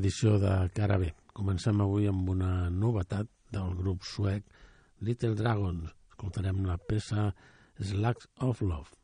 Edició de Cara B. Comencem avui amb una novetat del grup suec Little Dragons. Escoltarem la peça Slugs of Love.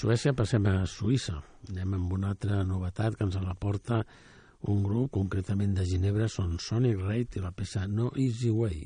Suècia passem a Suïssa. Anem amb una altra novetat que ens la porta un grup, concretament de Ginebra, són Sonic Raid i la peça No Easy Way.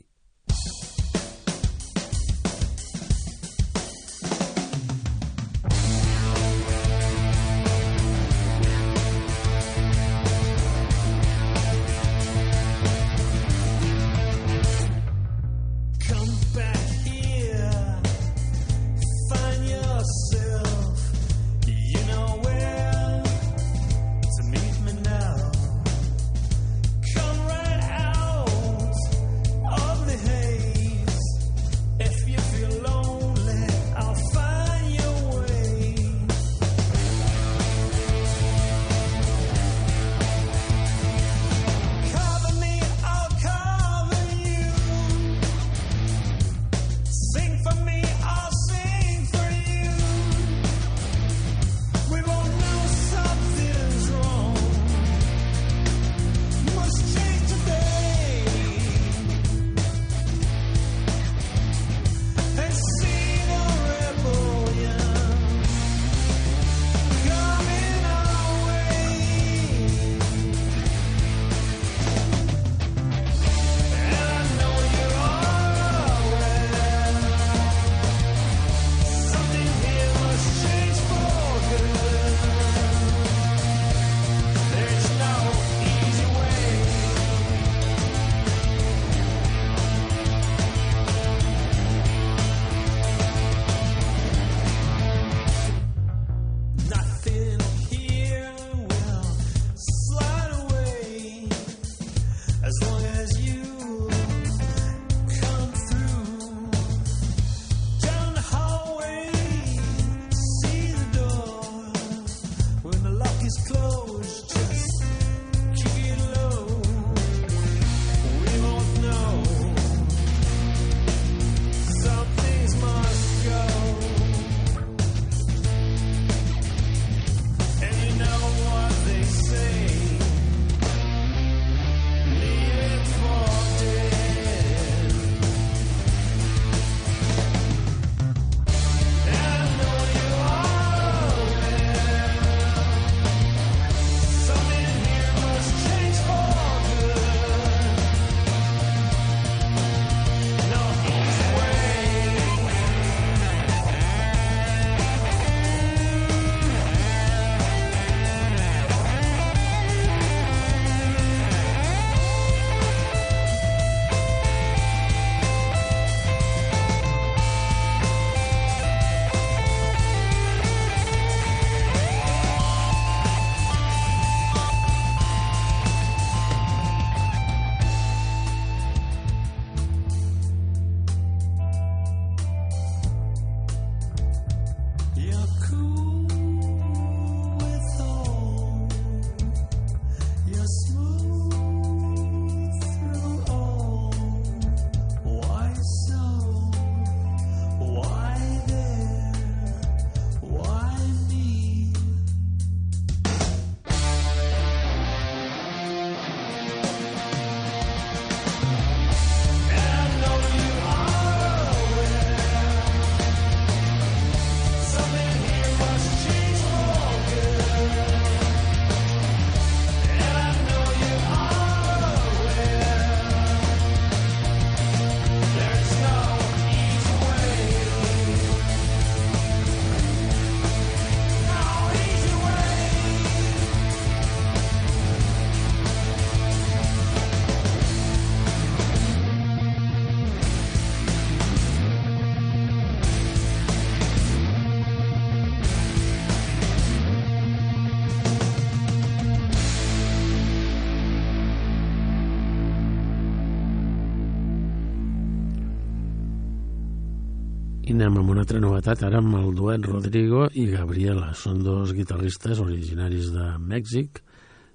Anem amb una altra novetat, ara amb el duet Rodrigo i Gabriela. Són dos guitarristes originaris de Mèxic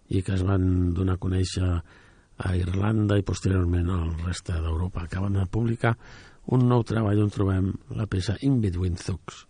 i que es van donar a conèixer a Irlanda i posteriorment al reste d'Europa. Acaben de publicar un nou treball on trobem la peça In Between Thugs.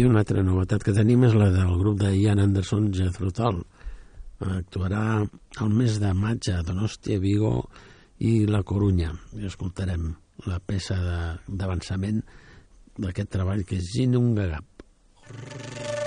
I una altra novetat que tenim és la del grup de Ian Anderson Jethro Tull. Actuarà el mes de maig a Donostia, Vigo i La Corunya. I escoltarem la peça d'avançament d'aquest treball que és Ginungagap. Rrrr.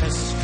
ancestors.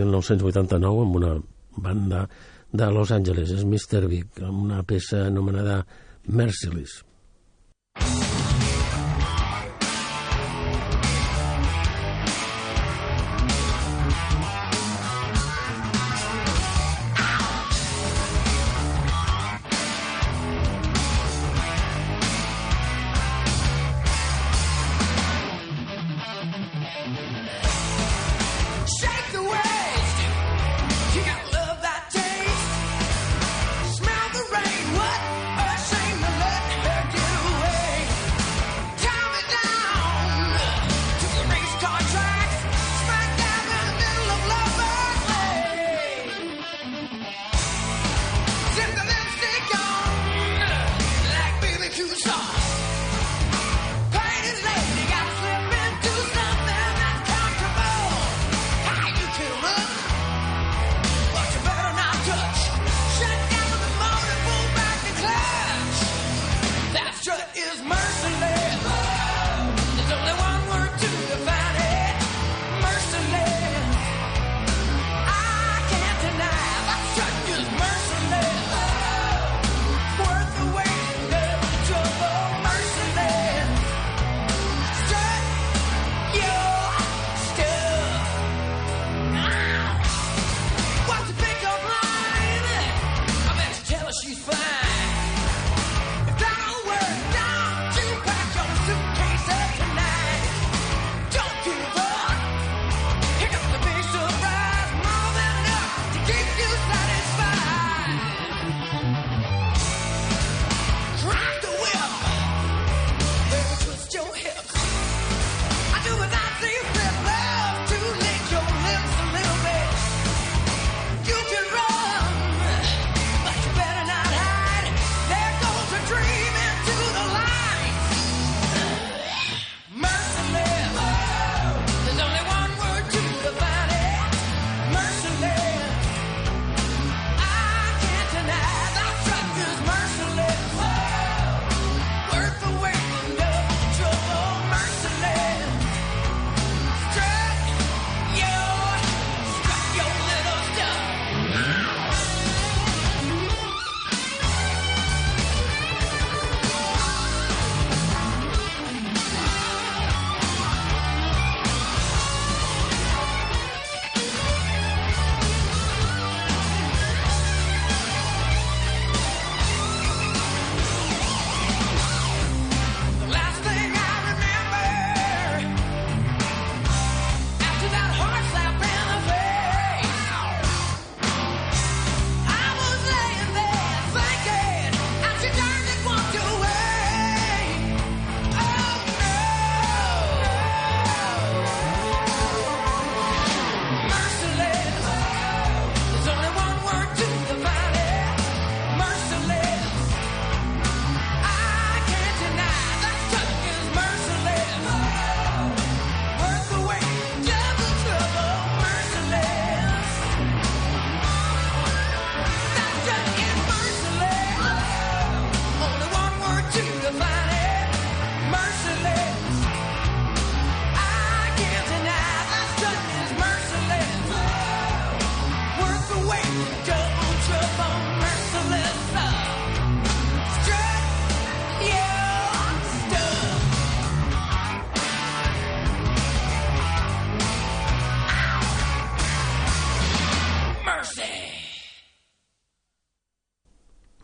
1989 amb una banda de Los Angeles, és Mr. Big, amb una peça anomenada Merciless.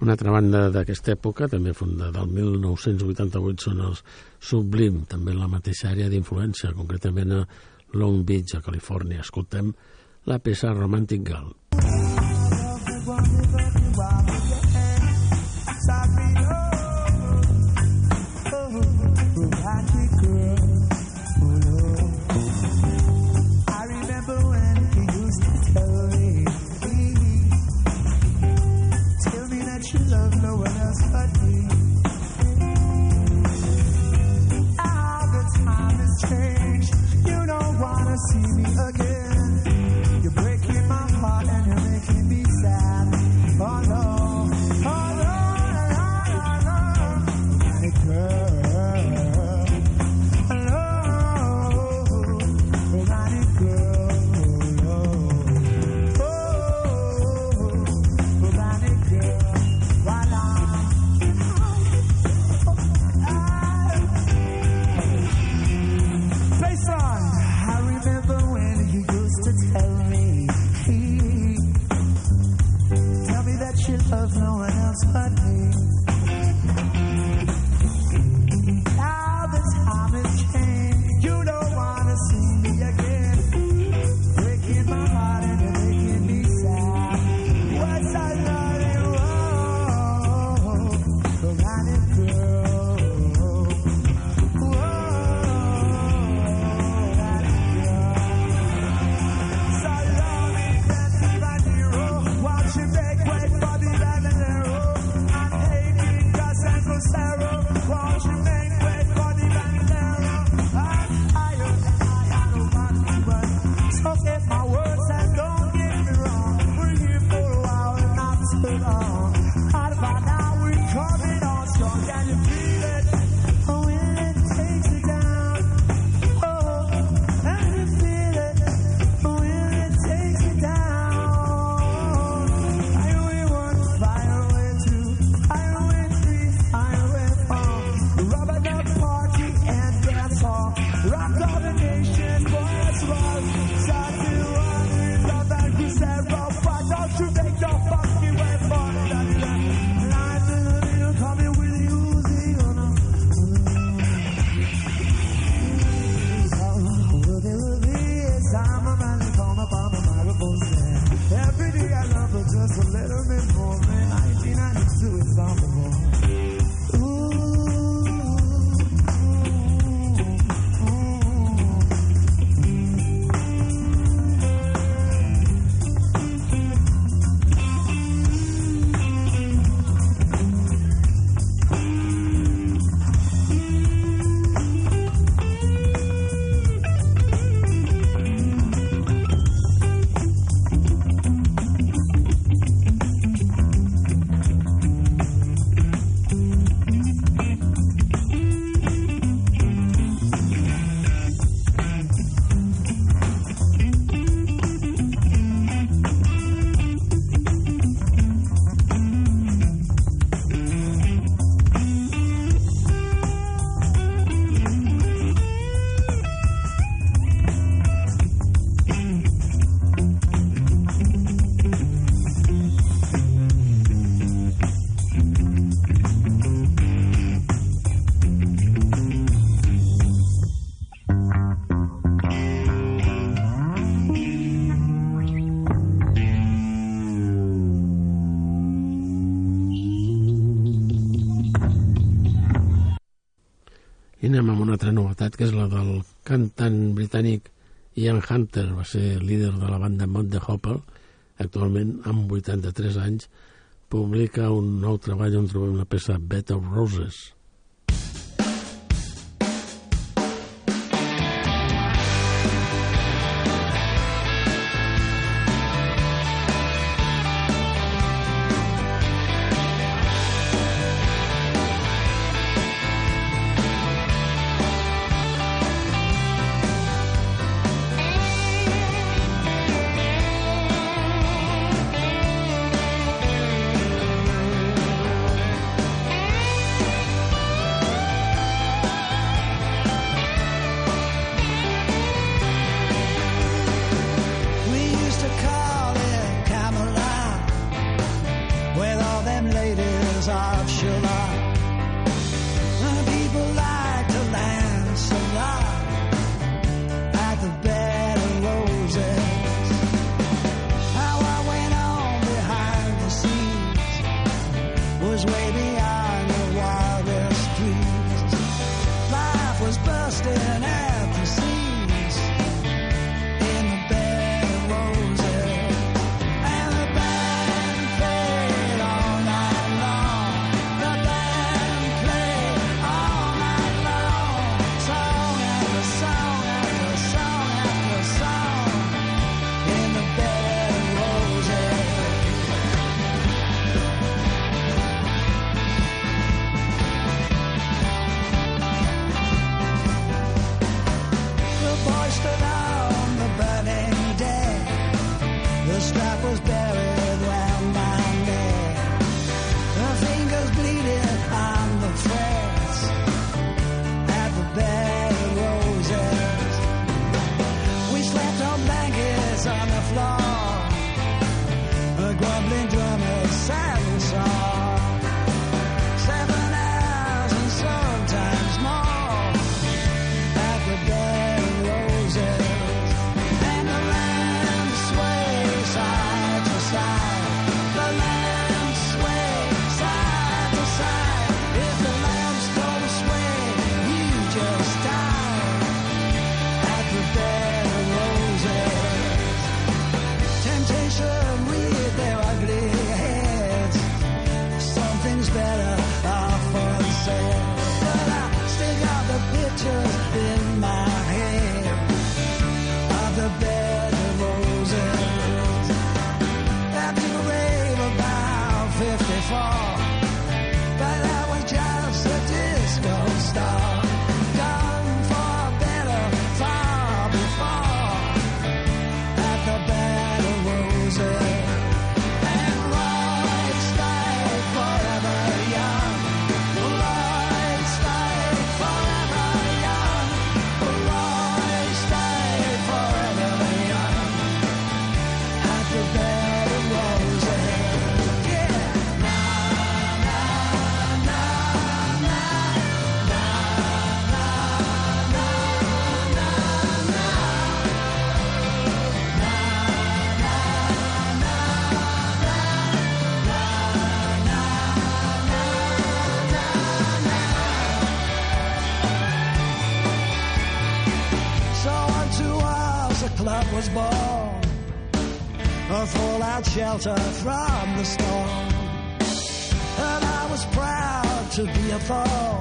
Una altra banda d'aquesta època, també fundada el 1988, són els Sublim, també en la mateixa àrea d'influència, concretament a Long Beach, a Califòrnia. Escoltem la peça Romantic Girl. again. anem amb una altra novetat, que és la del cantant britànic Ian Hunter, va ser líder de la banda Mott de Hopper, actualment amb 83 anys, publica un nou treball on trobem la peça Bed of Roses. without shelter from the storm. And I was proud to be a foe.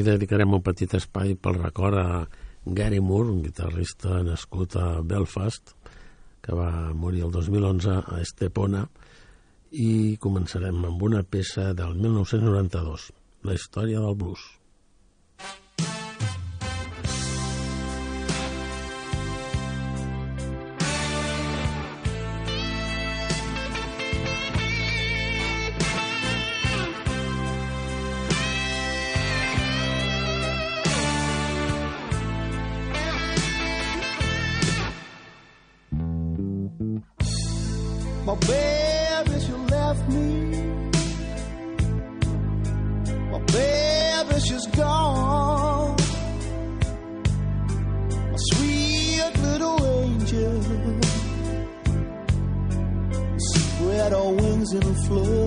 avui dedicarem un petit espai pel record a Gary Moore, un guitarrista nascut a Belfast, que va morir el 2011 a Estepona, i començarem amb una peça del 1992, La història del blues. and flow.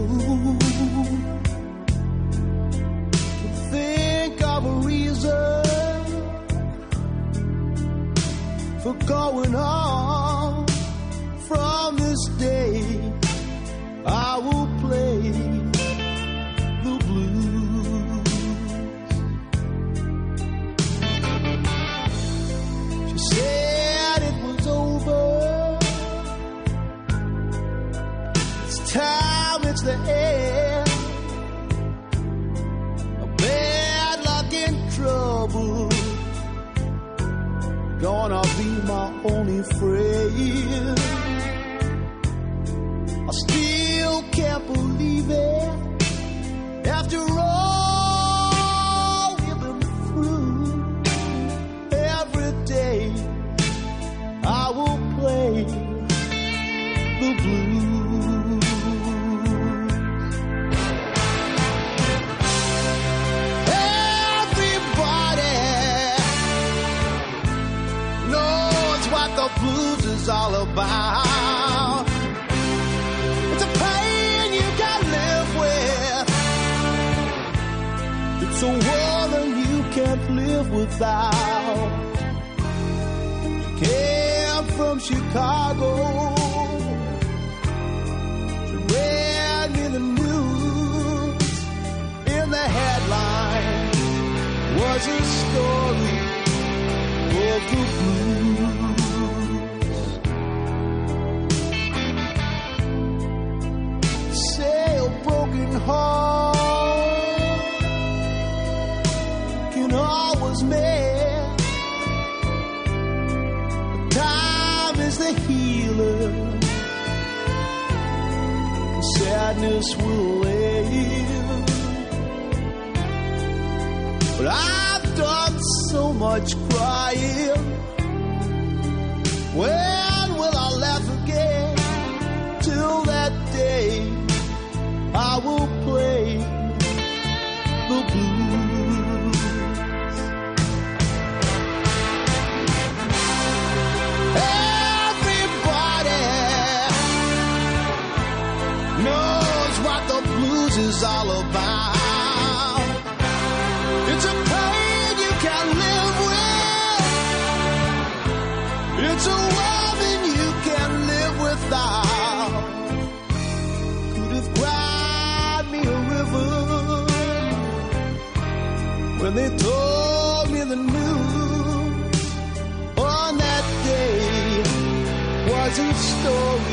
sail broken heart can always mend. Time is the healer. Sadness will end. But I've done so much crying. When will I laugh again? Till that day. I will story.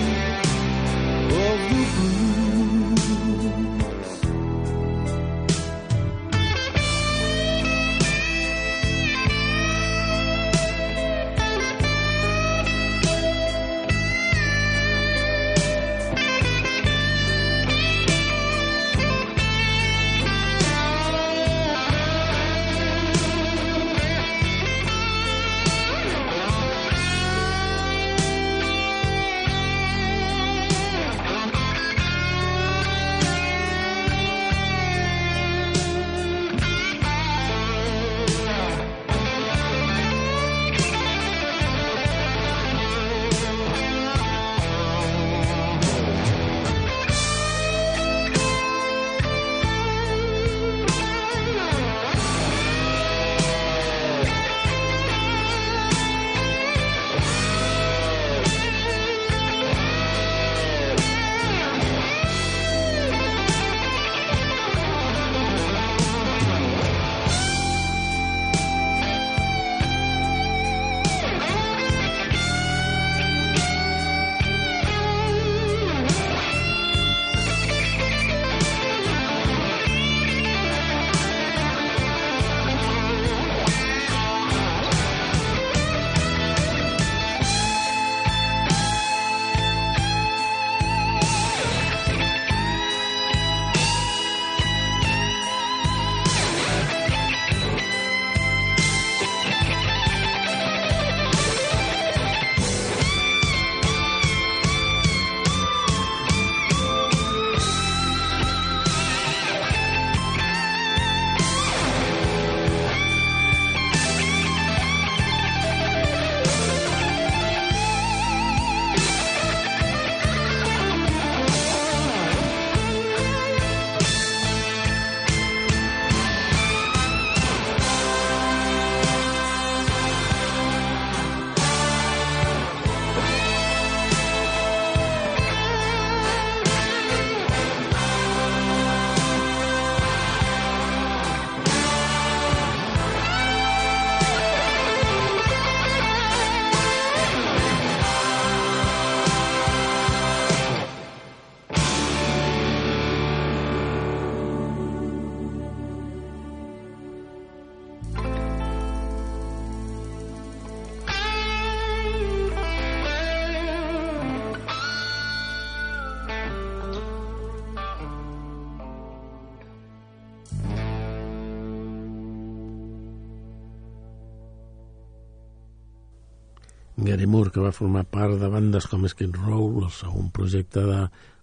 Gary Moore, que va formar part de bandes com Skid Row, el segon projecte de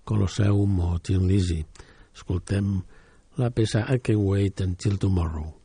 Colosseum o Tin Lizzy. Escoltem la peça I Can Wait Until Tomorrow.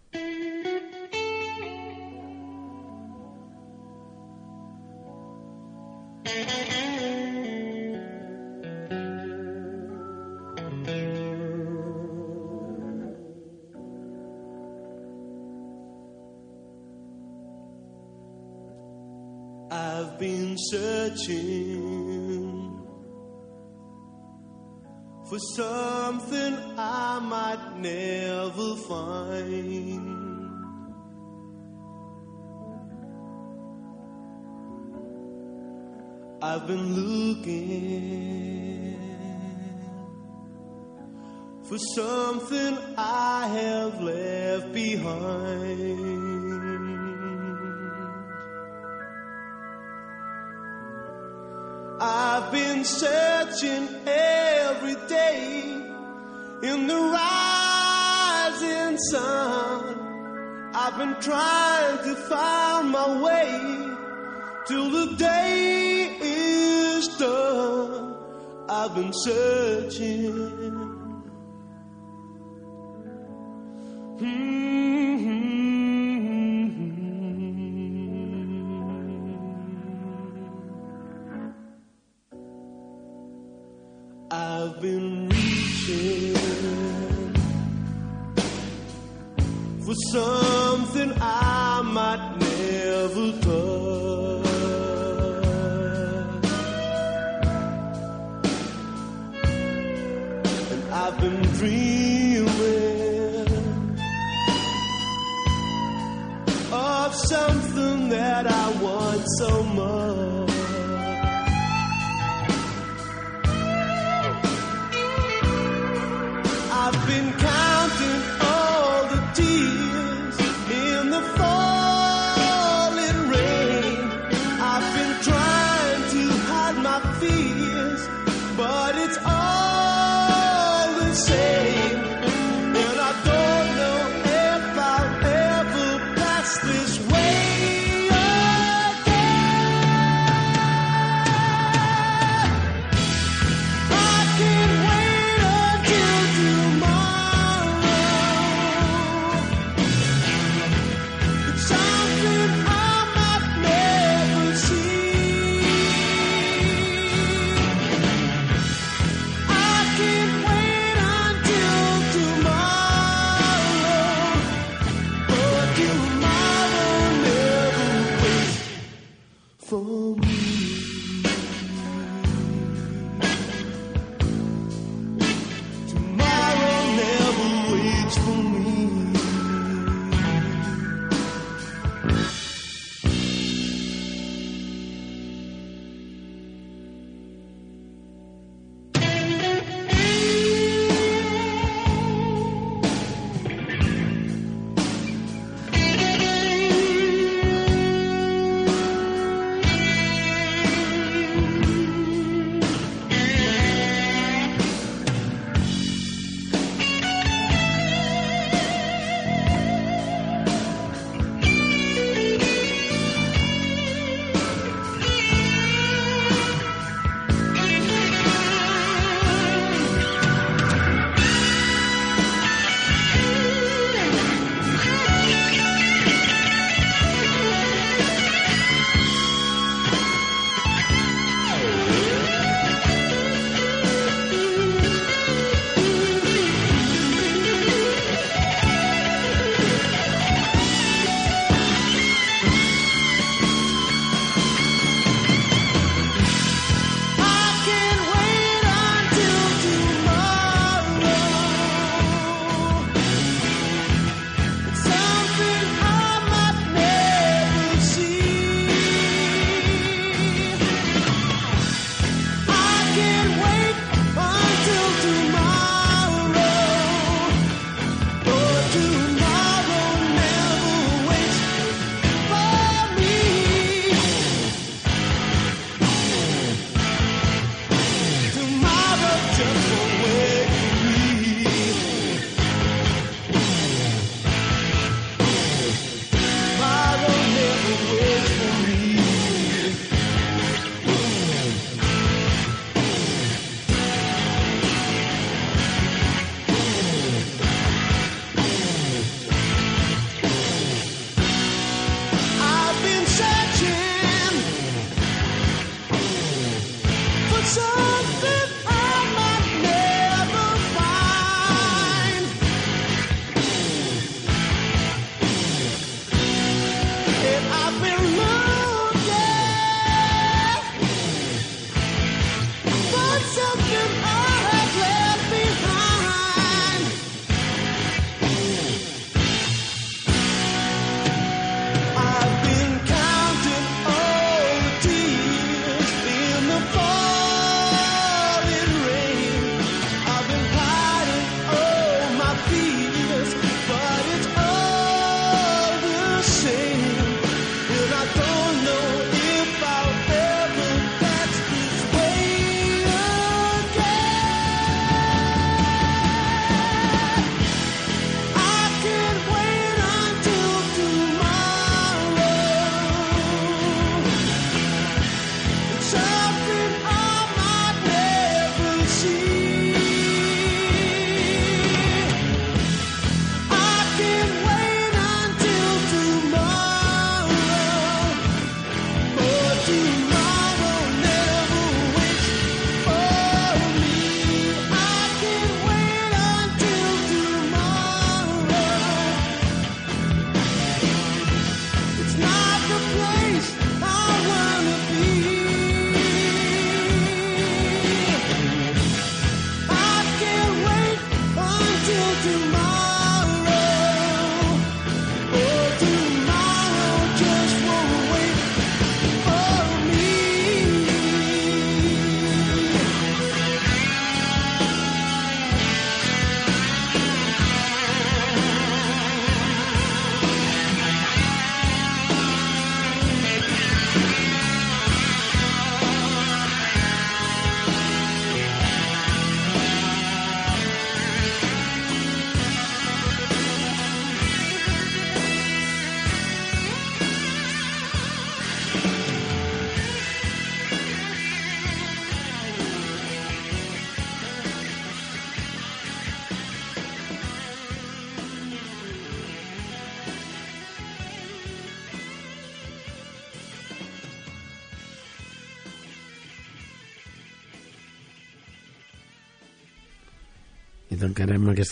I've been reaching for something I might never touch. And I've been dreaming of something that I want so much.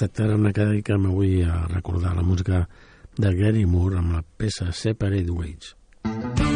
aquesta una que dediquem avui a recordar la música de Gary Moore amb la peça Separate Ways. Mm -hmm.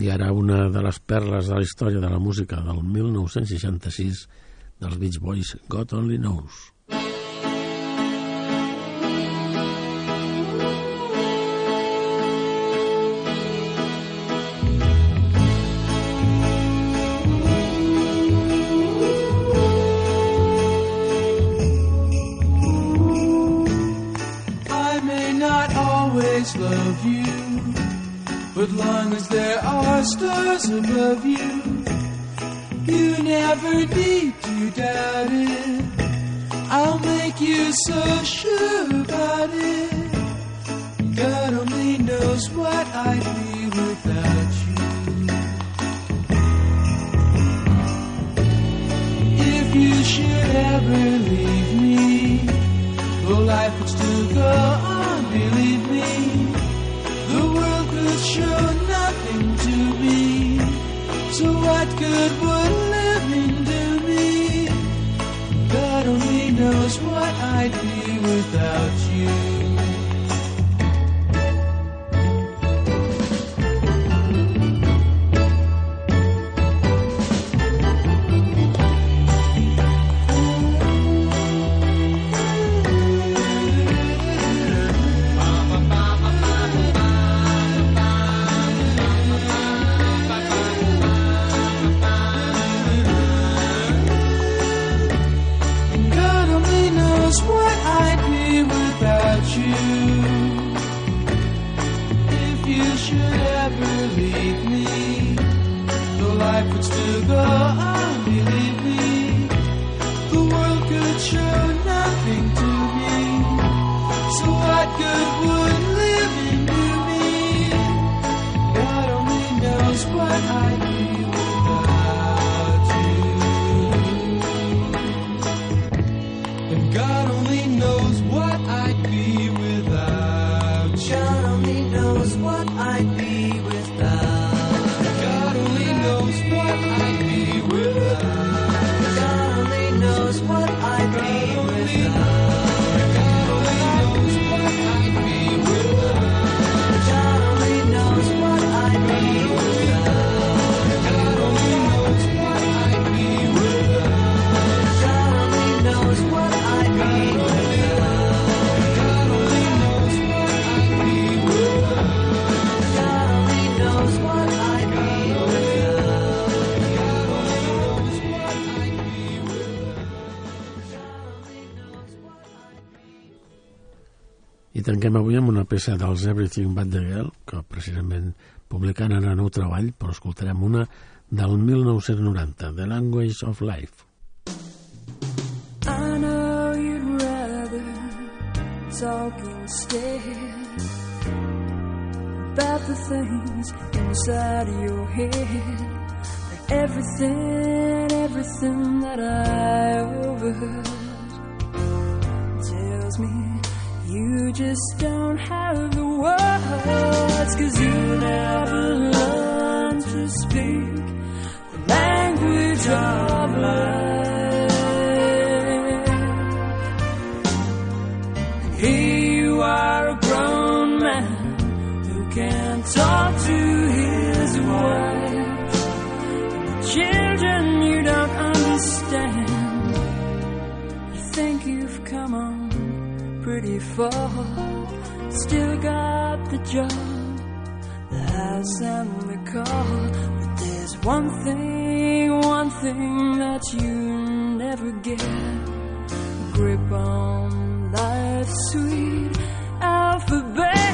I ara una de les perles de la història de la música del 1966 dels Beach Boys, God Only Knows. Stars above you, you never need to doubt it. I'll make you so sure about it. God only knows what I'd be without you. If you should ever leave me, well, life would still go without you. Good would Tanquem avui amb una peça dels Everything But The Girl, que precisament publicant ara nou treball, però escoltarem una del 1990, The Language of Life. I know you'd rather talk about the things inside your head. Like everything, everything that I overheard tells me you just don't have the words, cause you never learned to speak the language of life. Here you are a grown man who can talk to 34, still got the job, the house and the car. But there's one thing, one thing that you never get grip on life's sweet alphabet.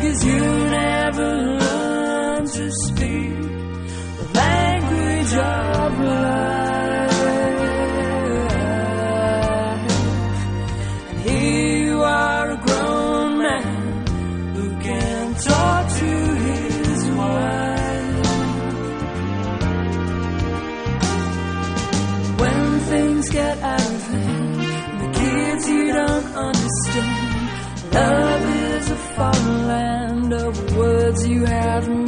Cause you never learn to speak the language of. Love is a foreign land of words you have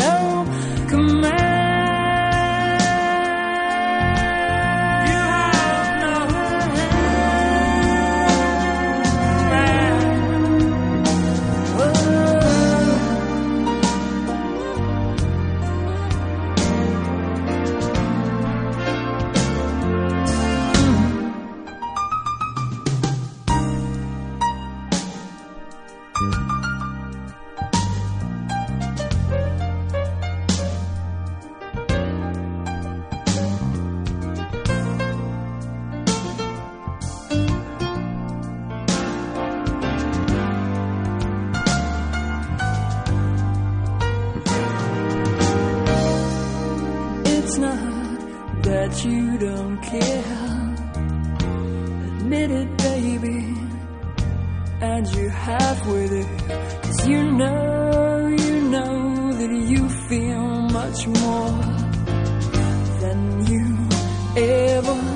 baby, and you have with it Cause you know, you know that you feel much more than you ever.